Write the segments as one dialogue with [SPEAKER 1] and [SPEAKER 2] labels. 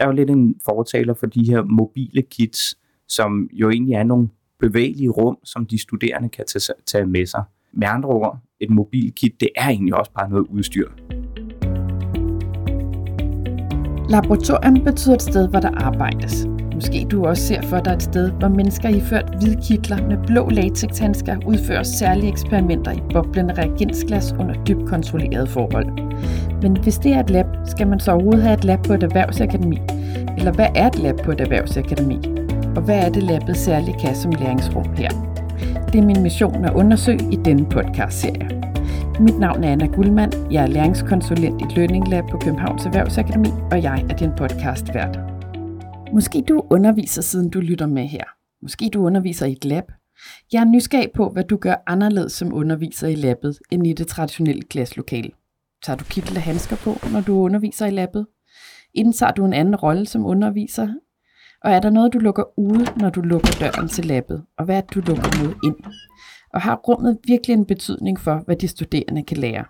[SPEAKER 1] jeg er jo lidt en fortaler for de her mobile kits, som jo egentlig er nogle bevægelige rum, som de studerende kan tage, med sig. Med andre ord, et mobil kit, det er egentlig også bare noget udstyr.
[SPEAKER 2] Laboratorium betyder et sted, hvor der arbejdes. Måske du også ser for dig et sted, hvor mennesker iført hvide kitler med blå latexhandsker udfører særlige eksperimenter i boblende reagensglas under dybt kontrollerede forhold. Men hvis det er et lab, skal man så overhovedet have et lab på et erhvervsakademi? Eller hvad er et lab på et erhvervsakademi? Og hvad er det labbet særligt kan som læringsrum her? Det er min mission at undersøge i denne podcast-serie. Mit navn er Anna Guldmann. Jeg er læringskonsulent i Learning Lab på Københavns Erhvervsakademi, og jeg er din podcast vært. Måske du underviser, siden du lytter med her. Måske du underviser i et lab. Jeg er nysgerrig på, hvad du gør anderledes som underviser i labbet, end i det traditionelle klasselokale. Tager du kittel og handsker på, når du underviser i labbet? Indtager du en anden rolle som underviser? Og er der noget, du lukker ude, når du lukker døren til labbet? Og hvad er det, du lukker noget ind? Og har rummet virkelig en betydning for, hvad de studerende kan lære?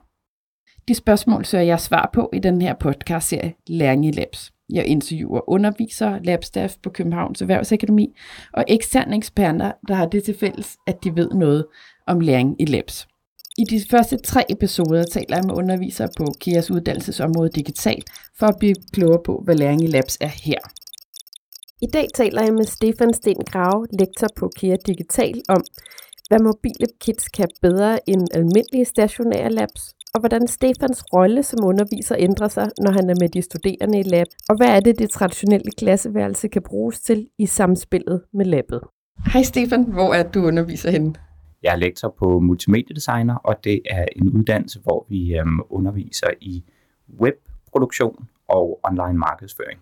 [SPEAKER 2] De spørgsmål søger jeg svar på i den her podcast-serie Læring i Labs. Jeg interviewer undervisere, labstaff på Københavns Erhvervsakademi og eksterne eksperter, der har det til fælles, at de ved noget om læring i labs. I de første tre episoder taler jeg med undervisere på KIAs uddannelsesområde digital for at blive klogere på, hvad læring i labs er her. I dag taler jeg med Stefan Sten Grave, lektor på KIA Digital, om, hvad mobile kits kan bedre end almindelige stationære labs, og hvordan Stefans rolle som underviser ændrer sig, når han er med de studerende i lab, og hvad er det, det traditionelle klasseværelse kan bruges til i samspillet med labbet. Hej Stefan, hvor er du underviser henne?
[SPEAKER 1] Jeg er lektor på multimediedesigner, og det er en uddannelse, hvor vi øhm, underviser i webproduktion og online markedsføring.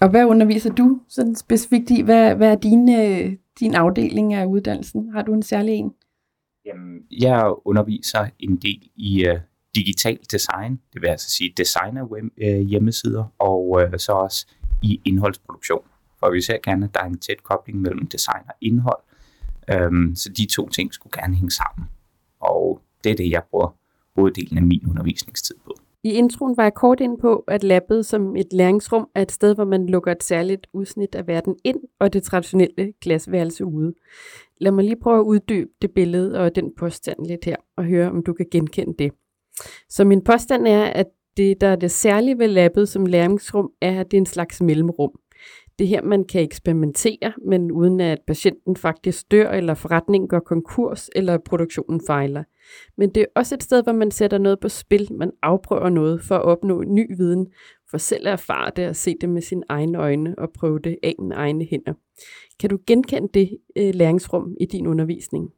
[SPEAKER 2] Og hvad underviser du sådan specifikt i? Hvad, hvad er din, øh, din afdeling af uddannelsen? Har du en særlig en?
[SPEAKER 1] Jamen, jeg underviser en del i øh, digital design, det vil altså sige designer øh, hjemmesider, og øh, så også i indholdsproduktion. For vi ser gerne, at der er en tæt kobling mellem design og indhold, øhm, så de to ting skulle gerne hænge sammen. Og det er det, jeg bruger hoveddelen af min undervisningstid på.
[SPEAKER 2] I introen var jeg kort ind på, at labbet som et læringsrum er et sted, hvor man lukker et særligt udsnit af verden ind, og det traditionelle glasværelse ude. Lad mig lige prøve at uddybe det billede og den påstand lidt her, og høre, om du kan genkende det. Så min påstand er, at det, der er det særlige ved labbet som læringsrum, er, at det er en slags mellemrum. Det her, man kan eksperimentere, men uden at patienten faktisk dør, eller forretningen går konkurs, eller produktionen fejler. Men det er også et sted, hvor man sætter noget på spil, man afprøver noget for at opnå ny viden, for selv at erfare det og se det med sine egne øjne og prøve det af med egne hænder. Kan du genkende det øh, læringsrum i din undervisning?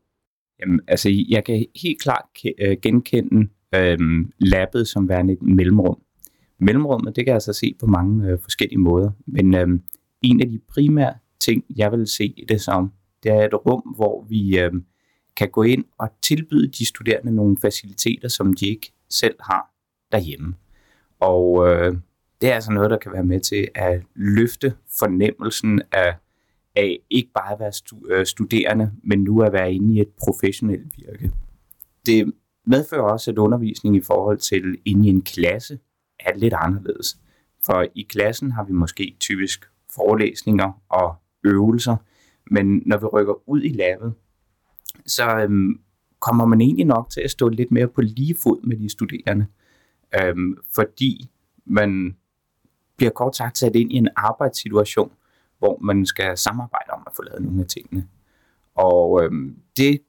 [SPEAKER 1] Jamen, altså, jeg kan helt klart øh, genkende øh, lappet som værende et mellemrum. Mellemrummet, det kan jeg altså se på mange øh, forskellige måder, men øh, en af de primære ting, jeg vil se det som, det er et rum, hvor vi øh, kan gå ind og tilbyde de studerende nogle faciliteter, som de ikke selv har derhjemme. Og øh, det er altså noget, der kan være med til at løfte fornemmelsen af, af ikke bare at være stu- øh, studerende, men nu at være inde i et professionelt virke. Det medfører også, at undervisning i forhold til inde i en klasse er lidt anderledes. For i klassen har vi måske typisk forelæsninger og øvelser, men når vi rykker ud i lavet, så øhm, kommer man egentlig nok til at stå lidt mere på lige fod med de studerende, øhm, fordi man bliver kort sagt sat ind i en arbejdssituation, hvor man skal samarbejde om at få lavet nogle af tingene. Og øhm, det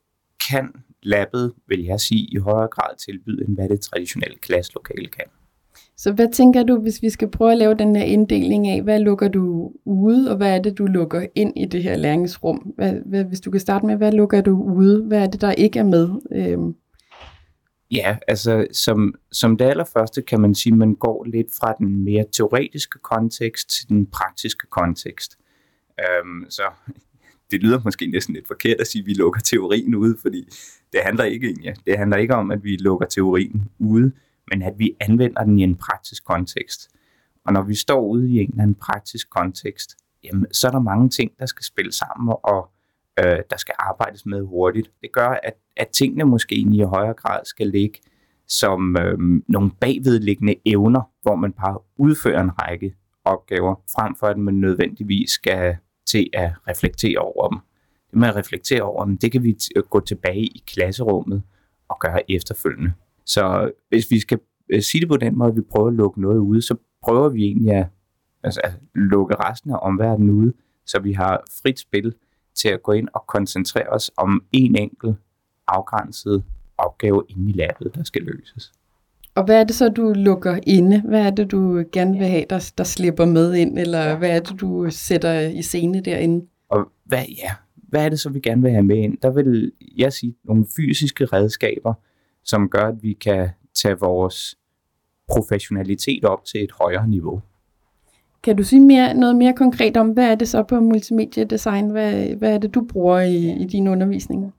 [SPEAKER 1] kan labbet, vil jeg sige, i højere grad tilbyde, end hvad det traditionelle klasselokale kan.
[SPEAKER 2] Så hvad tænker du, hvis vi skal prøve at lave den her inddeling af, hvad lukker du ude, og hvad er det, du lukker ind i det her læringsrum? Hvad, hvad, hvis du kan starte med, hvad lukker du ude? Hvad er det, der ikke er med? Øhm.
[SPEAKER 1] Ja, altså som, som det allerførste kan man sige, at man går lidt fra den mere teoretiske kontekst til den praktiske kontekst. Øhm, så det lyder måske næsten lidt forkert at sige, at vi lukker teorien ude, fordi det handler ikke, ja, det handler ikke om, at vi lukker teorien ude, men at vi anvender den i en praktisk kontekst. Og når vi står ude i en eller anden praktisk kontekst, jamen, så er der mange ting, der skal spille sammen, og øh, der skal arbejdes med hurtigt. Det gør, at, at tingene måske i højere grad skal ligge som øh, nogle bagvedliggende evner, hvor man bare udfører en række opgaver, frem for at man nødvendigvis skal til at reflektere over dem. Det med at reflektere over dem, det kan vi gå tilbage i klasserummet og gøre efterfølgende. Så hvis vi skal øh, sige det på den måde, at vi prøver at lukke noget ude, så prøver vi egentlig at, altså at lukke resten af omverdenen ude, så vi har frit spil til at gå ind og koncentrere os om en enkelt afgrænset opgave inde i labbet, der skal løses.
[SPEAKER 2] Og hvad er det så, du lukker inde? Hvad er det, du gerne vil have, der, der slipper med ind? Eller hvad er det, du sætter i scene derinde?
[SPEAKER 1] Og hvad, ja, hvad er det så, vi gerne vil have med ind? Der vil jeg sige nogle fysiske redskaber, som gør, at vi kan tage vores professionalitet op til et højere niveau.
[SPEAKER 2] Kan du sige mere, noget mere konkret om, hvad er det så på multimediedesign? Hvad, hvad er det, du bruger i, i dine undervisninger?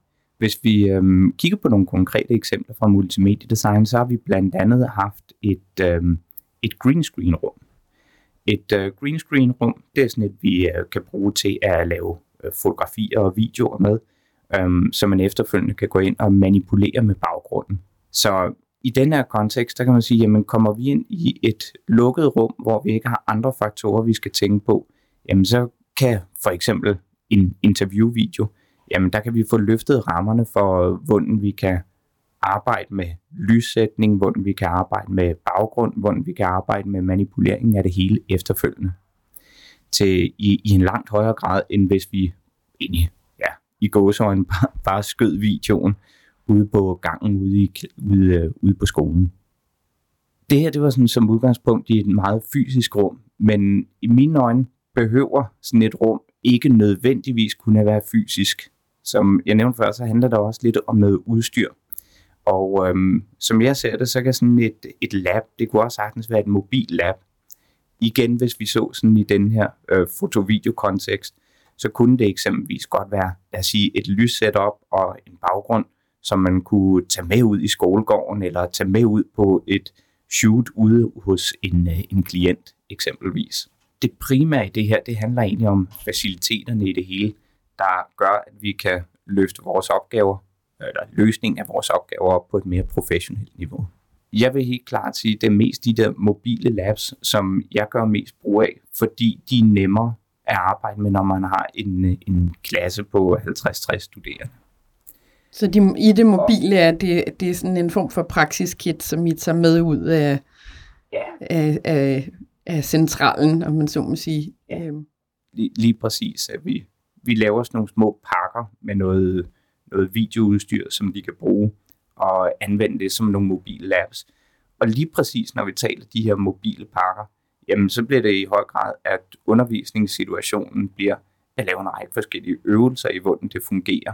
[SPEAKER 1] Hvis vi øhm, kigger på nogle konkrete eksempler fra multimediedesign, så har vi blandt andet haft et, øhm, et green screen rum. Et øh, green screen rum, det er sådan et, vi øh, kan bruge til at lave øh, fotografier og videoer med, øhm, så man efterfølgende kan gå ind og manipulere med baggrunden. Så i den her kontekst, der kan man sige, jamen kommer vi ind i et lukket rum, hvor vi ikke har andre faktorer, vi skal tænke på, jamen så kan for eksempel en interviewvideo, jamen der kan vi få løftet rammerne for, hvordan vi kan arbejde med lyssætning, hvordan vi kan arbejde med baggrund, hvordan vi kan arbejde med manipulering af det hele efterfølgende. Til, i, i en langt højere grad, end hvis vi egentlig, ja, i gåsøjne bare, bare skød videoen ude på gangen ude, i, ude, øh, ude på skolen. Det her, det var sådan som udgangspunkt i et meget fysisk rum, men i mine øjne behøver sådan et rum ikke nødvendigvis kunne være fysisk. Som jeg nævnte før, så handler det også lidt om noget udstyr. Og øhm, som jeg ser det, så kan sådan et, et lab, det kunne også sagtens være et mobil lab. Igen, hvis vi så sådan i den her øh, foto-video-kontekst, så kunne det eksempelvis godt være, lad os sige, et lyssetup og en baggrund, som man kunne tage med ud i skolegården, eller tage med ud på et shoot ude hos en, øh, en klient eksempelvis. Det primære i det her, det handler egentlig om faciliteterne i det hele, der gør, at vi kan løfte vores opgaver, eller løsning af vores opgaver op på et mere professionelt niveau. Jeg vil helt klart sige, at det er mest de der mobile labs, som jeg gør mest brug af, fordi de er nemmere at arbejde med, når man har en, en klasse på 50-60 studerende.
[SPEAKER 2] Så de, i det mobile er det, det er sådan en form for praksiskit, som I tager med ud af, ja. af, af, af centralen, om man så må sige. Ja. Øhm.
[SPEAKER 1] Lige, lige præcis, at vi, vi laver sådan nogle små pakker med noget, noget videoudstyr, som de kan bruge og anvende det som nogle mobile labs. Og lige præcis når vi taler de her mobile pakker, jamen så bliver det i høj grad, at undervisningssituationen bliver at lave en række forskellige øvelser i, hvordan det fungerer.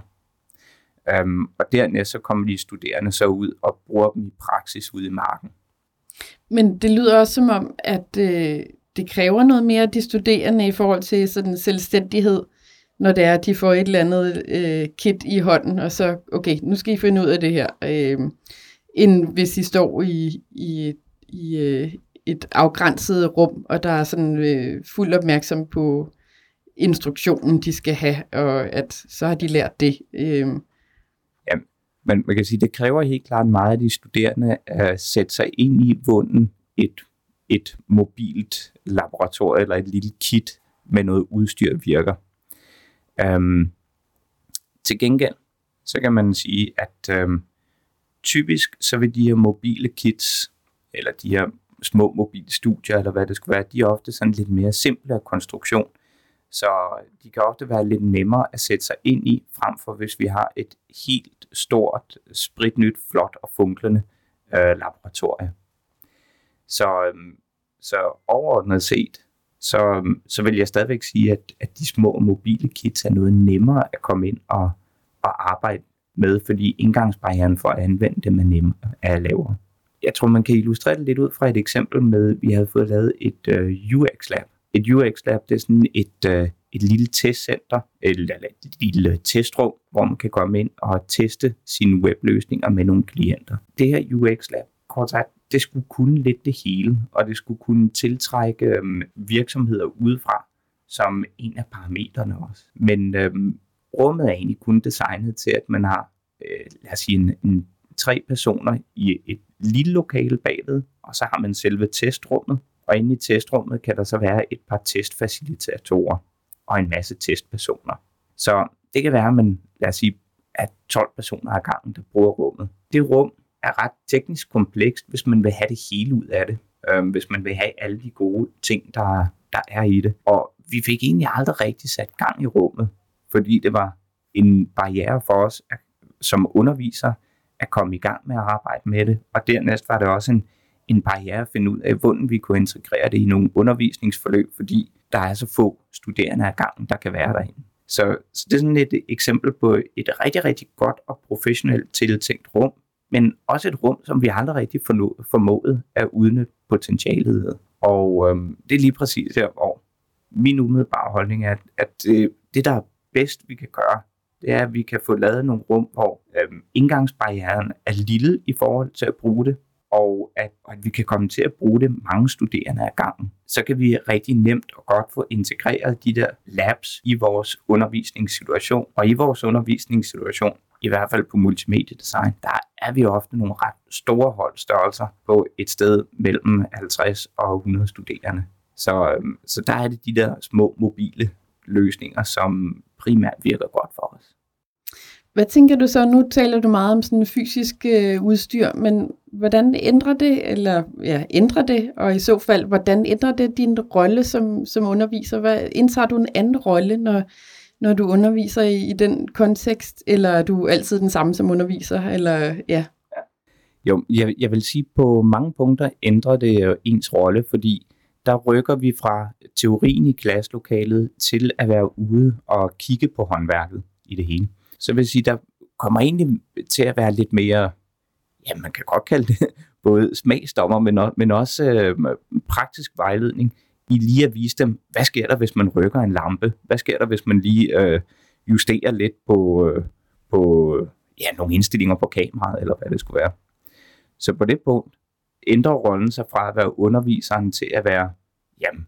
[SPEAKER 1] Um, og dernæst så kommer de studerende så ud og bruger dem i praksis ude i marken.
[SPEAKER 2] Men det lyder også som om, at øh, det kræver noget mere af de studerende i forhold til sådan selvstændighed, når det er, at de får et eller andet øh, kit i hånden, og så, okay, nu skal I finde ud af det her, øh, end hvis I står i, i, i øh, et afgrænset rum, og der er sådan øh, fuld opmærksom på instruktionen, de skal have, og at så har de lært det. Øh,
[SPEAKER 1] men man kan sige, det kræver helt klart meget af de studerende øh, at sætte sig ind i, vunden et, et mobilt laboratorium eller et lille kit med noget udstyr virker. Øhm, til gengæld, så kan man sige, at øhm, typisk så vil de her mobile kits, eller de her små mobile studier, eller hvad det skulle være, de er ofte sådan lidt mere simple af konstruktion. Så de kan ofte være lidt nemmere at sætte sig ind i, frem for hvis vi har et helt stort, spritnyt, flot og funklende øh, laboratorium. Så, øhm, så overordnet set, så, så vil jeg stadigvæk sige, at, at de små mobile kits er noget nemmere at komme ind og, og arbejde med, fordi indgangsbarrieren for at anvende dem er nemmere at lave. Jeg tror, man kan illustrere det lidt ud fra et eksempel med, at vi havde fået lavet et øh, uh, UX-lab. Et UX-lab, det er sådan et, uh, et lille testcenter, eller et lille testrum, hvor man kan komme ind og teste sine webløsninger med nogle klienter. Det her UX Lab, kort sagt, det skulle kunne lidt det hele, og det skulle kunne tiltrække øhm, virksomheder udefra som en af parametrene også. Men øhm, rummet er egentlig kun designet til, at man har, øh, lad os sige, en, en tre personer i et lille lokale bagved, og så har man selve testrummet, Og inde i testrummet kan der så være et par testfacilitatorer og en masse testpersoner. Så det kan være, at man, lad os sige, at 12 personer ad gangen, der bruger rummet. Det rum er ret teknisk komplekst, hvis man vil have det hele ud af det. Øhm, hvis man vil have alle de gode ting, der, der er i det. Og vi fik egentlig aldrig rigtig sat gang i rummet, fordi det var en barriere for os at, som underviser at komme i gang med at arbejde med det. Og dernæst var det også en, en barriere at finde ud af, hvordan vi kunne integrere det i nogle undervisningsforløb, fordi der er så få studerende ad gangen, der kan være derinde. Så, så det er sådan et eksempel på et rigtig, rigtig godt og professionelt tiltænkt rum, men også et rum, som vi aldrig rigtig formået at udnytte potentialet. Og øhm, det er lige præcis her, hvor min umiddelbare holdning er, at det, øh, det, der er bedst, vi kan gøre, det er, at vi kan få lavet nogle rum, hvor øhm, indgangsbarrieren er lille i forhold til at bruge det, og at, at vi kan komme til at bruge det mange studerende ad gangen. Så kan vi rigtig nemt og godt få integreret de der labs i vores undervisningssituation. Og i vores undervisningssituation, i hvert fald på multimediedesign, der er vi ofte nogle ret store holdstørrelser på et sted mellem 50 og 100 studerende. Så, øhm, så der er det de der små mobile løsninger, som primært virker godt for os.
[SPEAKER 2] Hvad tænker du så? Nu taler du meget om sådan fysisk øh, udstyr, men hvordan ændrer det, eller ja, ændrer det, og i så fald, hvordan ændrer det din rolle som, som underviser? Hvad, indtager du en anden rolle, når, når du underviser i, i den kontekst, eller er du altid den samme som underviser? Eller, ja.
[SPEAKER 1] Jo, jeg, jeg vil sige, på mange punkter ændrer det øh, ens rolle, fordi der rykker vi fra teorien i klasselokalet til at være ude og kigge på håndværket i det hele. Så vil jeg sige, der kommer egentlig til at være lidt mere, ja, man kan godt kalde det både smagsdommer, men, også, men også øh, praktisk vejledning i lige at vise dem, hvad sker der, hvis man rykker en lampe? Hvad sker der, hvis man lige øh, justerer lidt på, øh, på ja, nogle indstillinger på kameraet, eller hvad det skulle være. Så på det punkt ændrer rollen sig fra at være underviseren til at være jamen,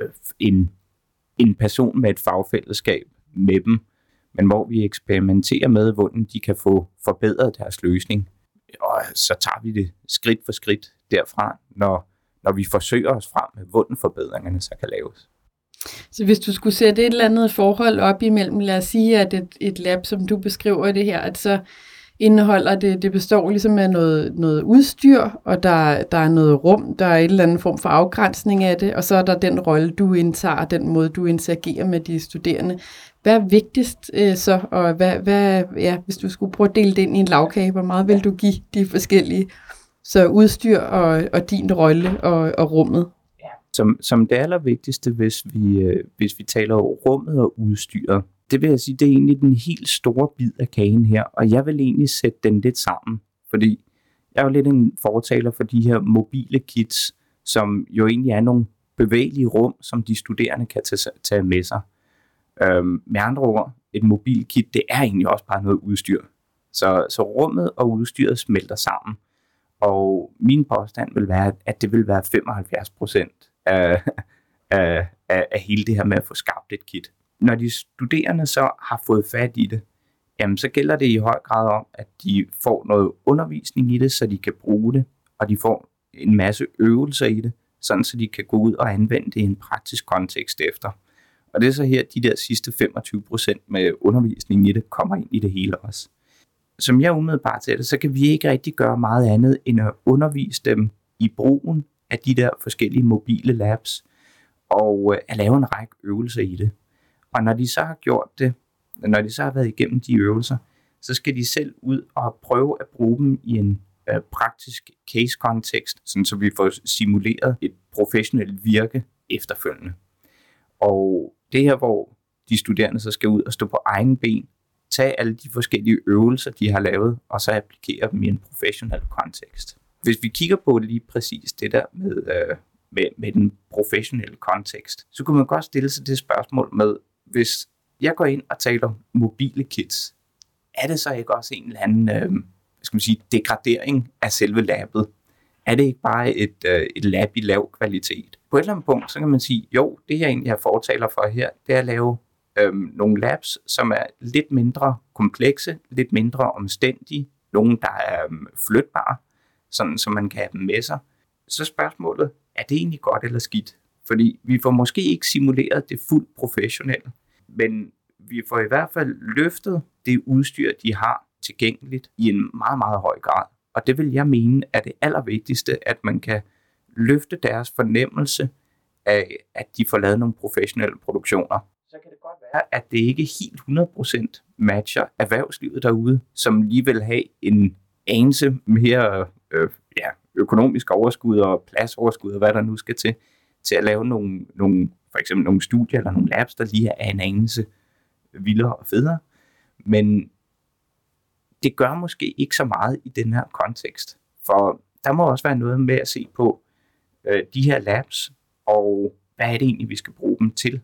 [SPEAKER 1] øh, en, en person med et fagfællesskab med dem, men hvor vi eksperimenterer med, hvordan de kan få forbedret deres løsning. Og så tager vi det skridt for skridt derfra, når, når vi forsøger os frem med, hvordan forbedringerne så kan laves.
[SPEAKER 2] Så hvis du skulle sætte et eller andet forhold op imellem, lad os sige, at et, et lab, som du beskriver det her, at så indeholder det, det består ligesom af noget, noget udstyr, og der, der er noget rum, der er en eller anden form for afgrænsning af det, og så er der den rolle, du indtager, den måde, du interagerer med de studerende. Hvad er vigtigst øh, så, og hvad, hvad, ja, hvis du skulle prøve at dele det ind i en lavkage, hvor meget vil du give de forskellige? Så udstyr og, og din rolle og, og rummet.
[SPEAKER 1] Ja. Som, som det allervigtigste, hvis vi, øh, hvis vi taler om rummet og udstyret, det vil jeg sige, det er egentlig den helt store bid af kagen her, og jeg vil egentlig sætte den lidt sammen, fordi jeg er jo lidt en fortaler for de her mobile kits, som jo egentlig er nogle bevægelige rum, som de studerende kan tage, tage med sig. Øhm, med andre ord, et mobil kit, det er egentlig også bare noget udstyr. Så, så rummet og udstyret smelter sammen. Og min påstand vil være, at det vil være 75 procent af, af, af, af hele det her med at få skabt et kit når de studerende så har fået fat i det, jamen så gælder det i høj grad om, at de får noget undervisning i det, så de kan bruge det, og de får en masse øvelser i det, sådan så de kan gå ud og anvende det i en praktisk kontekst efter. Og det er så her, de der sidste 25% med undervisning i det kommer ind i det hele også. Som jeg umiddelbart ser det, så kan vi ikke rigtig gøre meget andet end at undervise dem i brugen af de der forskellige mobile labs, og øh, at lave en række øvelser i det. Og når de så har gjort det, når de så har været igennem de øvelser, så skal de selv ud og prøve at bruge dem i en øh, praktisk case-kontekst, sådan så vi får simuleret et professionelt virke efterfølgende. Og det her, hvor de studerende så skal ud og stå på egen ben, tage alle de forskellige øvelser, de har lavet, og så applikere dem i en professionel kontekst. Hvis vi kigger på lige præcis det der med, øh, med, med den professionelle kontekst, så kunne man godt stille sig det spørgsmål med, hvis jeg går ind og taler mobile kits, er det så ikke også en eller anden øh, skal man sige, degradering af selve labet? Er det ikke bare et, øh, et lab i lav kvalitet? På et eller andet punkt, så kan man sige, jo, det jeg egentlig har fortaler for her, det er at lave øhm, nogle labs, som er lidt mindre komplekse, lidt mindre omstændige, nogle, der er øhm, flytbare, sådan så man kan have dem med sig, så spørgsmålet, er det egentlig godt eller skidt? Fordi vi får måske ikke simuleret det fuldt professionelle, men vi får i hvert fald løftet det udstyr, de har tilgængeligt i en meget, meget høj grad. Og det vil jeg mene er det allervigtigste, at man kan løfte deres fornemmelse af, at de får lavet nogle professionelle produktioner. Så kan det godt være, at det ikke helt 100% matcher erhvervslivet derude, som lige vil have en anelse mere øh, ja, økonomisk overskud og pladsoverskud og hvad der nu skal til, til at lave nogle, nogle, for eksempel nogle studier eller nogle labs, der lige er en anelse vildere og federe. Men det gør måske ikke så meget i den her kontekst. For der må også være noget med at se på øh, de her labs, og hvad er det egentlig, vi skal bruge dem til.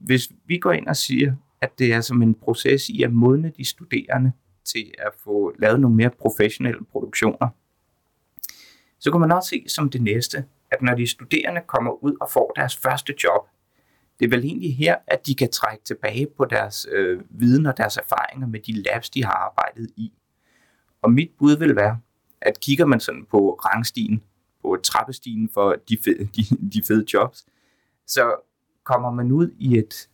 [SPEAKER 1] Hvis vi går ind og siger, at det er som en proces i at modne de studerende til at få lavet nogle mere professionelle produktioner, så kan man også se som det næste, at når de studerende kommer ud og får deres første job, det er vel egentlig her, at de kan trække tilbage på deres øh, viden og deres erfaringer med de labs, de har arbejdet i. Og mit bud vil være, at kigger man sådan på rangstigen, på trappestigen for de fede, de, de fede jobs, så kommer man ud i et,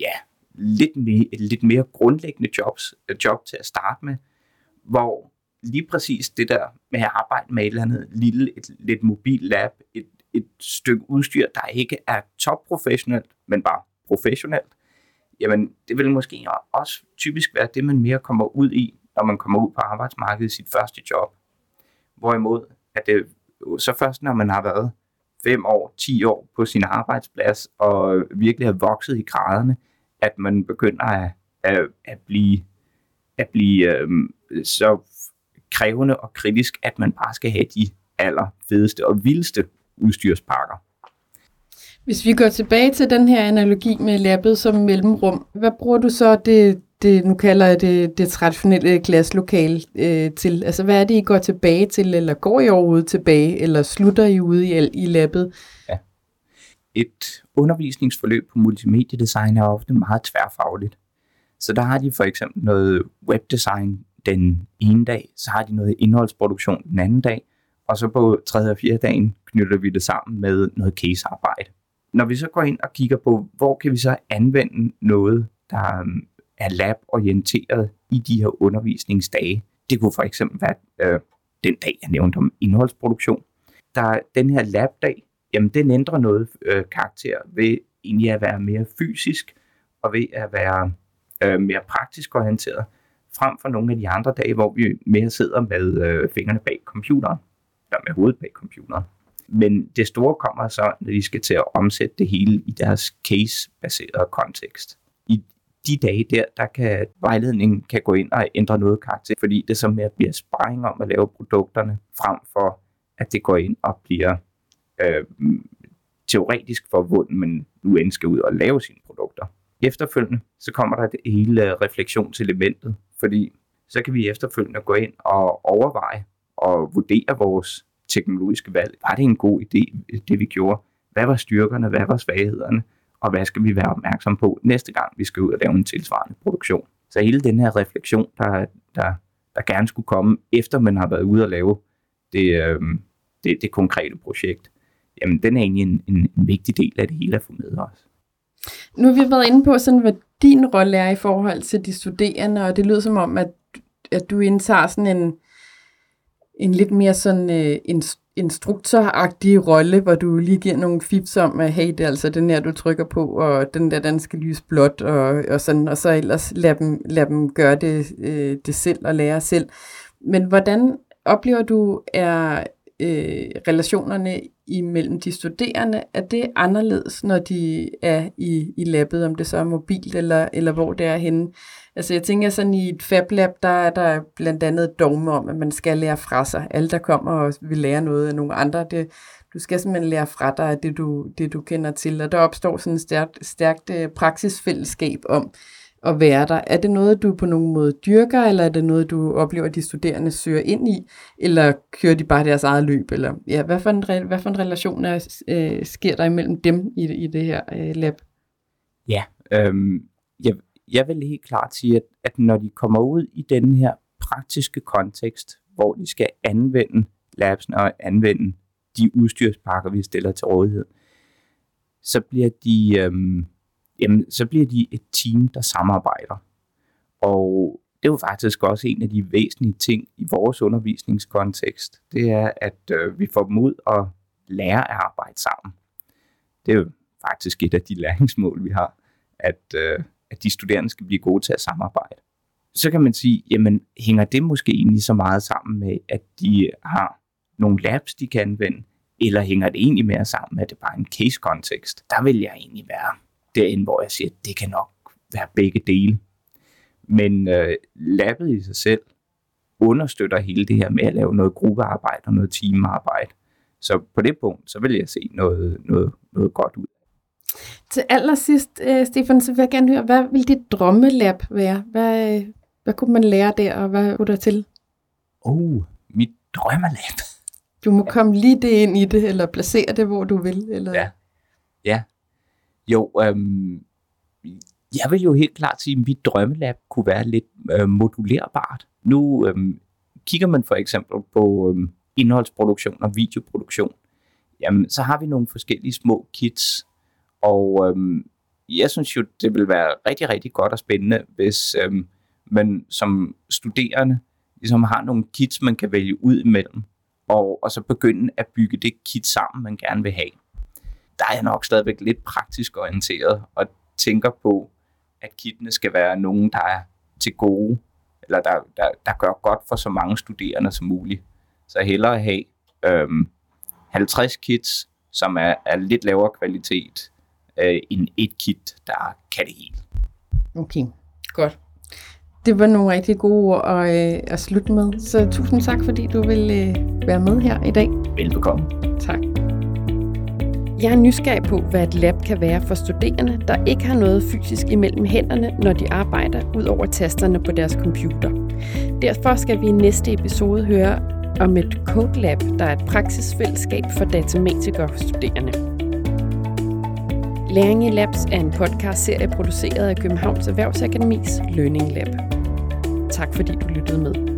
[SPEAKER 1] ja, lidt mere, et lidt mere grundlæggende jobs, øh, job til at starte med, hvor lige præcis det der med at arbejde med et eller andet lille, et lidt mobil lab, et, et stykke udstyr, der ikke er topprofessionelt, men bare professionelt, jamen det vil måske også typisk være det, man mere kommer ud i, når man kommer ud på arbejdsmarkedet i sit første job. Hvorimod, at det så først, når man har været 5 år, 10 år på sin arbejdsplads, og virkelig har vokset i graderne, at man begynder at, at, at blive, at blive øhm, så krævende og kritisk, at man bare skal have de allerfedeste og vildeste udstyrspakker.
[SPEAKER 2] Hvis vi går tilbage til den her analogi med labbet som mellemrum, hvad bruger du så det, det nu kalder jeg det, det traditionelle klasselokale øh, til? Altså hvad er det, I går tilbage til, eller går I overhovedet tilbage, eller slutter I ude i, i labbet? Ja.
[SPEAKER 1] Et undervisningsforløb på multimediedesign er ofte meget tværfagligt. Så der har de for eksempel noget webdesign den ene dag, så har de noget indholdsproduktion den anden dag, og så på tredje og fjerde dagen knytter vi det sammen med noget casearbejde. Når vi så går ind og kigger på, hvor kan vi så anvende noget, der er lab-orienteret i de her undervisningsdage. Det kunne for eksempel være øh, den dag, jeg nævnte om indholdsproduktion. Der den her labdag, jamen den ændrer noget øh, karakter ved egentlig at være mere fysisk og ved at være øh, mere praktisk orienteret, frem for nogle af de andre dage, hvor vi mere sidder med øh, fingrene bag computeren, eller med hovedet bag computeren. Men det store kommer så, når de skal til at omsætte det hele i deres case-baserede kontekst. De dage der, der kan vejledningen kan gå ind og ændre noget karakter, fordi det så mere bliver sparring om at lave produkterne, frem for at det går ind og bliver øh, teoretisk forvundet, men nu end skal ud og lave sine produkter. Efterfølgende, så kommer der det hele øh, refleksionselementet, fordi så kan vi efterfølgende gå ind og overveje og vurdere vores teknologiske valg. Var det en god idé, det vi gjorde? Hvad var styrkerne? Hvad var svaghederne? Og hvad skal vi være opmærksom på næste gang, vi skal ud og lave en tilsvarende produktion? Så hele den her refleksion, der, der, der gerne skulle komme, efter man har været ude og lave det, øh, det, det konkrete projekt, jamen den er egentlig en, en, en vigtig del af det hele at få med os.
[SPEAKER 2] Nu har vi været inde på, sådan, hvad din rolle er i forhold til de studerende, og det lyder som om, at, at du indtager sådan en, en lidt mere sådan øh, en instruktoragtige rolle, hvor du lige giver nogle fips om, at hey, det er altså den her, du trykker på, og den der, den skal lyse blåt, og, og sådan, og så ellers lad dem, lad dem gøre det, øh, det selv og lære selv. Men hvordan oplever du, er øh, relationerne imellem de studerende, er det anderledes, når de er i, i labbet, om det så er mobilt eller, eller hvor det er henne? Altså jeg tænker sådan i et FabLab, der er der blandt andet et dogme om, at man skal lære fra sig. Alle, der kommer og vil lære noget af nogle andre, det, du skal simpelthen lære fra dig af det du, det, du kender til. Og der opstår sådan et stærkt, stærkt øh, praksisfællesskab om, at være der. Er det noget, du på nogen måde dyrker, eller er det noget, du oplever, at de studerende søger ind i, eller kører de bare deres eget løb? Eller, ja, hvad, for en, hvad for en relation er, øh, sker der imellem dem i, i det her øh, lab?
[SPEAKER 1] Ja, øhm, jeg, jeg vil helt klart sige, at, at når de kommer ud i den her praktiske kontekst, hvor de skal anvende labsen og anvende de udstyrspakker, vi stiller til rådighed, så bliver de, øhm, jamen, så bliver de et team, der samarbejder. Og det er jo faktisk også en af de væsentlige ting i vores undervisningskontekst. Det er, at øh, vi får dem ud og lære at arbejde sammen. Det er jo faktisk et af de læringsmål, vi har, at, øh, at de studerende skal blive gode til at samarbejde. Så kan man sige, jamen hænger det måske egentlig så meget sammen med, at de har nogle labs, de kan anvende, eller hænger det egentlig mere sammen med, at det bare er en case-kontekst? Der vil jeg egentlig være derinde, hvor jeg siger, at det kan nok være begge dele. Men øh, labbet i sig selv understøtter hele det her med at lave noget gruppearbejde og noget teamarbejde. Så på det punkt, så vil jeg se noget, noget, noget godt ud.
[SPEAKER 2] Til allersidst, uh, Stefan, så vil jeg gerne høre, hvad vil dit drømmelab være? Hvad, hvad kunne man lære der, og hvad kunne der til?
[SPEAKER 1] Oh, mit drømmelab.
[SPEAKER 2] Du må komme lige det ind i det, eller placere det, hvor du vil. Eller...
[SPEAKER 1] Ja. ja. Jo, øhm, jeg vil jo helt klart sige, at mit drømmelab kunne være lidt øh, modulerbart. Nu øhm, kigger man for eksempel på øhm, indholdsproduktion og videoproduktion. Jamen, så har vi nogle forskellige små kits, og øhm, jeg synes jo, det vil være rigtig, rigtig godt og spændende, hvis øhm, man som studerende ligesom har nogle kits, man kan vælge ud imellem, og, og så begynde at bygge det kit sammen, man gerne vil have. Der er jeg nok stadigvæk lidt praktisk orienteret, og tænker på, at kittene skal være nogen, der er til gode, eller der, der, der gør godt for så mange studerende som muligt. Så jeg hellere have øhm, 50 kits, som er, er lidt lavere kvalitet, øh, end et kit, der kan det hele.
[SPEAKER 2] Okay, godt. Det var nogle rigtig gode ord at, øh, at slutte med. Så tusind tak, fordi du vil øh, være med her i dag.
[SPEAKER 1] Velbekomme.
[SPEAKER 2] Tak. Jeg er nysgerrig på, hvad et lab kan være for studerende, der ikke har noget fysisk imellem hænderne, når de arbejder, ud over tasterne på deres computer. Derfor skal vi i næste episode høre om et Code Lab, der er et praksisfællesskab for datamatikere studerende. Læring i Labs er en podcast-serie produceret af Københavns Erhvervsakademis Learning Lab. Tak fordi du lyttede med.